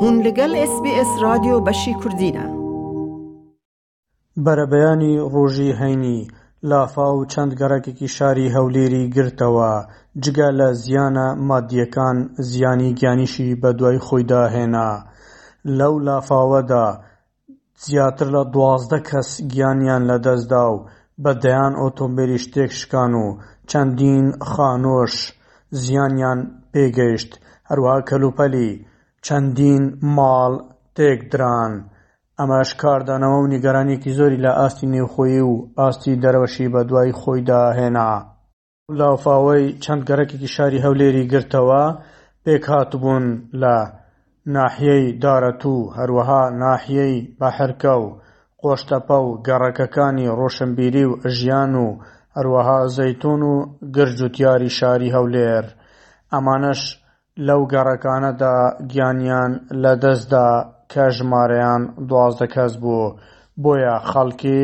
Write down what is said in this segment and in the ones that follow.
هون لەگەل ئێس بی ئێس رادیۆ بەشی کوردینە. بەرەبەیانی ڕۆژی هەینی، لافاو چەند گەڕەکێکی شاری هەولێری گرتەوە، جگە لە زیانە ماددییەکان زیانی گیانیشی بەدوای خۆیدا هێنا، لەو لافاوەدا زیاتر لە دوازدە کەس گیانیان لەدەستدا و بە دەیان ئۆتۆمبێلیش تێکشکان و چەندین خانووش زیانیان پێگەیشت، هەروەها کەلوپەلی چەندین ماڵ تێکدران، ئەمەش کاردانەوە و نیگەرانییەکی زۆری لە ئاستی نێوخۆیی و ئاستی دەرەوەشی بەدوای خۆیدا هێنا. لافاوەی چەند گەڕەکێکی شاری هەولێری گرتەوە، پێکهاتبوون لە ناحیەی دارەتوو، هەروەها ناحیەی بەحرکە و قۆشتەپە و گەڕەکەکانی ڕۆشنبیری و ژیان و هەروەها زەیتوون و گرج و تیاری شاری هەولێر، ئەمانەش لەو گەڕەکانەدا گیانیان لەدەستدا کە ژمارەیان دوازدە کەس بوو، بۆیە خەڵکی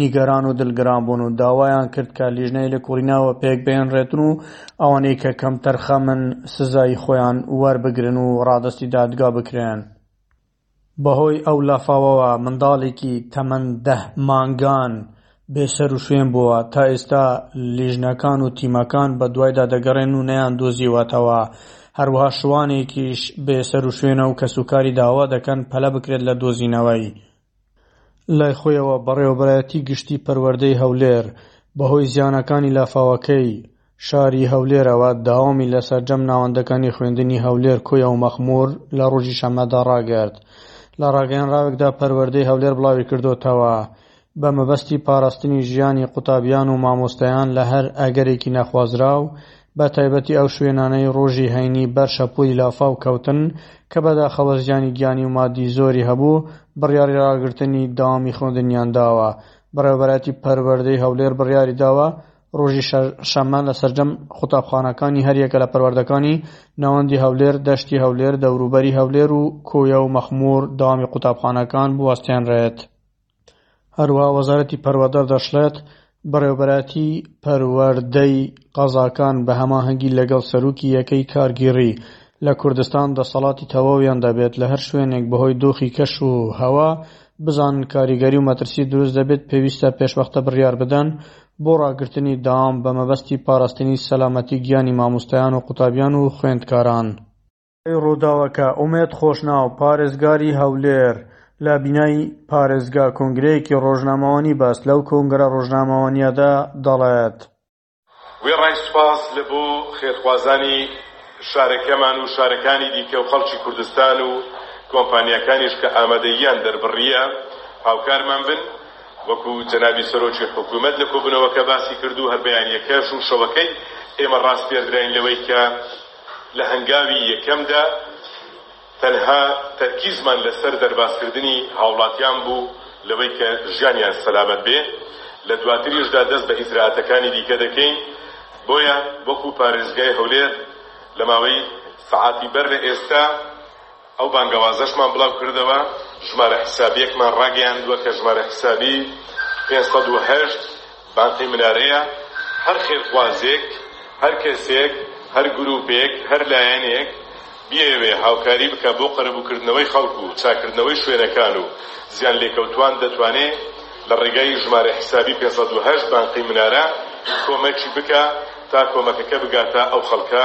نیگەران و دلگران بوون و داوایان کرد کە لیژنەی لێکۆڵینەوە پێکبهێنرێتن و ئەوانەی کە کەمتەرخەمن سزای خۆیان وەربگرن و ڕادەستی دادگا بکرێن. بەهۆی ئەو لافاوەوە منداڵێکی تەمەن دە مانگان بێ سەروشوێن بووە، تا ئێستا لیژنەکان و تیمەکان بەدوایدا دەگەڕێن و نەیاندۆزیوەتەوە، هەروەها شوانێکیش بێ سەروشوێنە و کەسوکاری داوا دەکەن پەلە بکرێت لە دۆزینەوەی. لای خۆیەوە بەڕێوەبەرایەتی گشتی پەروەردەی هەولێر بەهۆی زیانەکانی لافاوەکەی، شاری هەولێرەوە داوامی لە سەرجەم ناوەندەکانی خوێندنی هەولێر کۆیە و مەخموور لە ڕۆژی شەممەدا ڕاگەیاند. لە ڕاگەیەنراوێکدا پەروەردەی هەولێر بڵاویکردۆتەوە، بە مەبەستی پاراستنی ژیانی قوتابیان و مامۆستایان لە هەر ئەگەرێکی نەخوازراو بە تایبەتی ئەو شوێنانەی ڕۆژی هەینی بەر شەپۆلی لافاو کەوتن کە بەداخەوە زیانی گیانی و مادی زۆری هەبوو بڕیاڕی ڕاگرتنی دەوامی خوێندنیان داوە. بەڕێوەبەرایەتی پەروەردەی هەولێر بڕیاریداوە ڕۆژی شەممە لە سەرجەم قوتابخانەکانی هەریەکە لە پەروەردەکانی ناوەندی هەولێر، دەشتی هەولێر، دەوروبەری هەولێر و کۆیە و مەخموور دەوامی قوتابخانەکان بوەستێنرێت. هەروەها وەزارەتی پەروەردە دەشڵێت، بەڕێوەبەرایەتی پەروەردەی قەزاکان بە هەماهەنگی لەگەڵ سەرۆکی یەکەی کارگیڕی، لە کوردستان دەسەڵاتی تەواویان دەبێت لە هەر شوێنێک بەهۆی دۆخی کەش و هەوا بزانن کاریگەری و مەترسی دروست دەبێت پێویستە پێشوەختە بڕیار بدەن بۆ ڕاگرتنی داوام بە مەبەستی پاراستنی سەلامەتی گیانی مامۆستایان و قوتابیان و خوێندکاران. دوای ڕووداوەکە، ئومێد خۆشناو، پارێزگاری هەولێر، لە بینای پارێزگا کۆنگرەیەکی ڕۆژنامەوانی بەست، لەو کۆنگرە ڕۆژنامەوانییەدا دەڵێت. وێڕای سوپاس لە بۆ خێرخوازانی شارەکەمان و شارەکانی دیکە و خەڵکی کوردستان و کۆمپانیاکانیش کە ئامادەییان دەربڕییە هاوکارمان بن، وەکو جەنابی سەرۆکی حکومەت لە کۆبوونەوەکە باسی کرد و هەر بەیانیەکەش و شەوەکەی ئێمە ڕاسپێردراین لەوەی کە لە هەنگاوی یەکەمدا تەنها تەرکیزمان لەسەر دەربازکردنی هاوڵاتیان بوو لەوەی کە ژیانیان سەلامەت بێ لە دواتریشدا دەست بە ئیجرائاتەکانی دیکە دەکەین بۆیە وەکو پارێزگای هەولێر لە ماوەی سەعاتی بەر لە ئێستا ئەو بانگەوازەشمان بڵاوکردەوە، ژمارە حیسابییەکمان ڕاگەیاندووە کە ژمارە حیسابی پێنج سەد و هەشت بانقی منارەیە، هەر خێرخوازێک، هەر کەسێک، هەر گرووپێک، هەر لایەنێک بیەوێ هاوکاری بکا بۆ قەرەبووکردنەوەی خەڵک و چاککردنەوەی شوێنەکان و زیانلێکەوتووان دەتوانێ لە ڕێگای ژمارە حیسابی پێنج سەد و هەشت بانقی منارە کۆمەکی بکا تا کۆمەکەکە بگاتە ئەو خەڵکە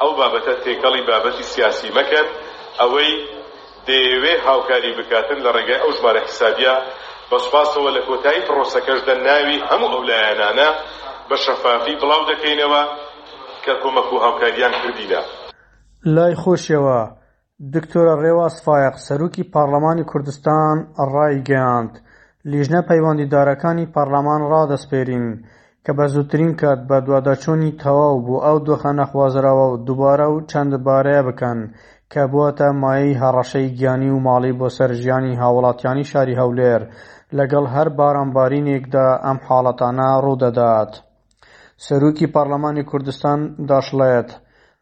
ئەو بابەتە تێکەڵی بابەتی سیاسی مەکەن، ئەوەی دەیەوێ هاوکاری بکاتن لە ڕێگای ئەو ژمارە حیسابیە، بە سوپاسەوە لە کۆتایی پڕۆسەکەشدا ناوی هەموو ئەو لایەنانە بە شەفافی بڵاو دەکەینەوە کە کۆمەک و هاوکاریان کردینە. لای خۆشیەوە دکتۆرە رێواز فایەق سەروکی پارلەمانی کوردستان رایگەیاند، لیژنە پەیوەندیدارەکانی پارلەمان رادەسپێرین کە بە زووترین کات بەدواداچوونی تەواو بۆ ئەو دۆخە نەخوازراوە و دوبارە و چەندبارەیە بکەن کە بووەتە مایەی هەڕەشەی گیانی و ماڵی بۆ سەر ژیانی هاوڵاتیانی شاری هەولێر لەگەڵ هەر بارانبارینێکدا ئەم حاڵەتانە روودەدات سەروکی پارلەمانی کوردستان داشڵێت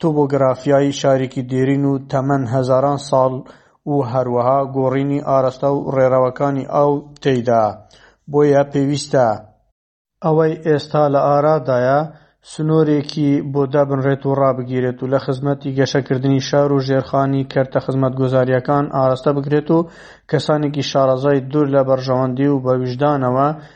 تۆبۆگرافیای شارێکی دێرین و تەمەن هەزاران ساڵ و هەروەها گۆڕینی ئاراستە و ڕێڕەوەکانی ئاو تێیدا، بۆیە پێویستە. ئەوەی ئێستا لە ئارادایە سنوورێکی بۆ دابنرێت و ڕابگیرێت و لە خزمەتی گەشەکردنی شار و ژێرخانی کەرتە خزمەتگوزارییەکان ئاراستە بکرێت و کەسانێکی شارەزای دوور لە بەرژەوەندی و بە ویژدانەوە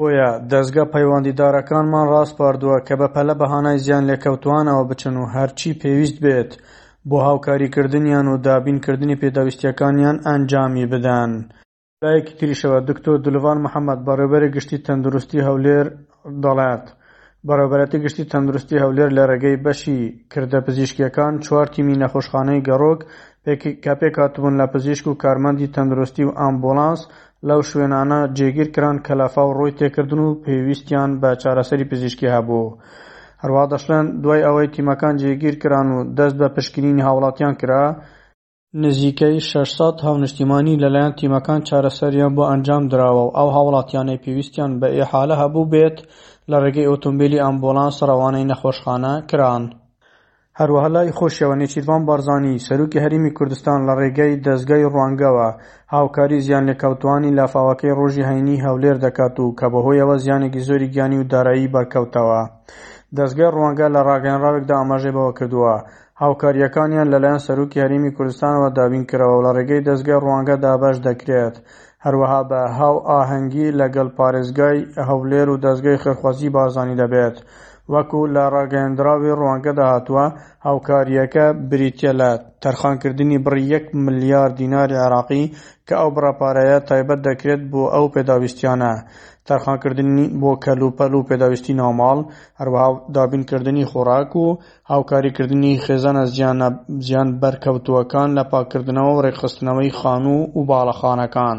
بۆیە دەزگا پەیوەندیدارەکانمان ڕاسپاردووە کە بەپەلە بە هانای زیانلێکەوتووانەوە بچن و هەرچی پێویست بێت بۆ هاوکاریکردنیان و دابینکردنی پێداویستییەکانیان ئەنجامی بدەن. لەلایەکی تریشەوە، دکتۆر دلڤان محەمەد، بەڕێوبەری گشتی تەندروستی هەولێر دەڵێت، بەڕێوبەرایەتی گشتی تەندروستی هەولێر لە رێگەی بەشی کردە پزیشکییەکان چوار تیمی نەخۆشخانەی گەڕۆک کە پێکهاتبوون لە پزیشک و کارمەندی تەندروستی و ئامبوڵانس لەو شوێنانە جێگیر کران کە لافاو ڕووی تێکردن و پێویستیان بە چارەسەری پزیشکی هەبوو. هەروەها دەشڵێن، دوای ئەوەی تیمەکان جێگیر کران و دەست بە پشکنینی هاوڵاتیان کرا، نزیکەی شەش سەد هاونشتیمانی لەلایەن تیمەکان چارەسەریان بۆ ئەنجام دراوە و ئەو هاوڵاتیانەی پێویستیان بە ئیحالە هەبووبێت لە ڕێگەی ئۆتۆمبێلی ئامبوڵانس ڕەوانەی نەخۆشخانە کران. هەروەها لای خۆشیەوە نێچیرڤان بارزانی، سەرۆکی هەرێمی کوردستان لە ڕێگەی دەزگای ڕوانگەوە هاوکاری زیانلێکەوتووانی لافاوەکەی ڕۆژی هەینی هەولێر دەکات و کە بەهۆیەوە زیانێکی زۆری گیانی و دارایی بەرکەوتەوە. دەزگای ڕوانگە لە ڕاگەیەنراوێکدا ئاماژەی بەوەکردووە، هاوکارییەکانیان لەلایەن سەرۆکی هەرێمی کوردستانەوە دابینکرەوە و لە ڕێگەی دەزگای ڕوانگە دابەش دەکرێت هەروەها بە هاوئاهەنگی لەگەڵ پارێزگای هەولێر و دەزگای خێرخوازی بارزانی دەبێت. وەکو لە ڕاگەیەندراوی ڕوانگەدا هاتووە، هاوکارییەکە بریتییە لە تەرخانکردنی بڕی یەک ملیار دیناری عێراقی کە ئەو بڕە پارەیە تایبەت دەکرێت بۆ ئەو پێداویستییانە، تەرخانکردنی بۆ کەلوپەل و پێداویستی ناوماڵ، هەروەها دابینکردنی خۆراک و. هاوکاریکردنی خێزانە زیانبەرکەوتووەکان لە پاککردنەوە و ڕێکخستنەوەی خانوو و باڵەخانەکان،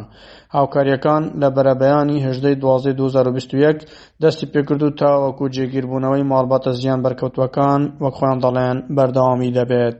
هاوکارییەکان لە بەرەبەیانی هەژدە ی دوازدە ی دوو هەزار و بیست و یەک دەستی پێکرد و تاوەکو جێگیربوونەوەی ماڵباتە زیانبەرکەوتووەکان، وەک خۆیان دەڵێن، بەردەوامی دەبێت.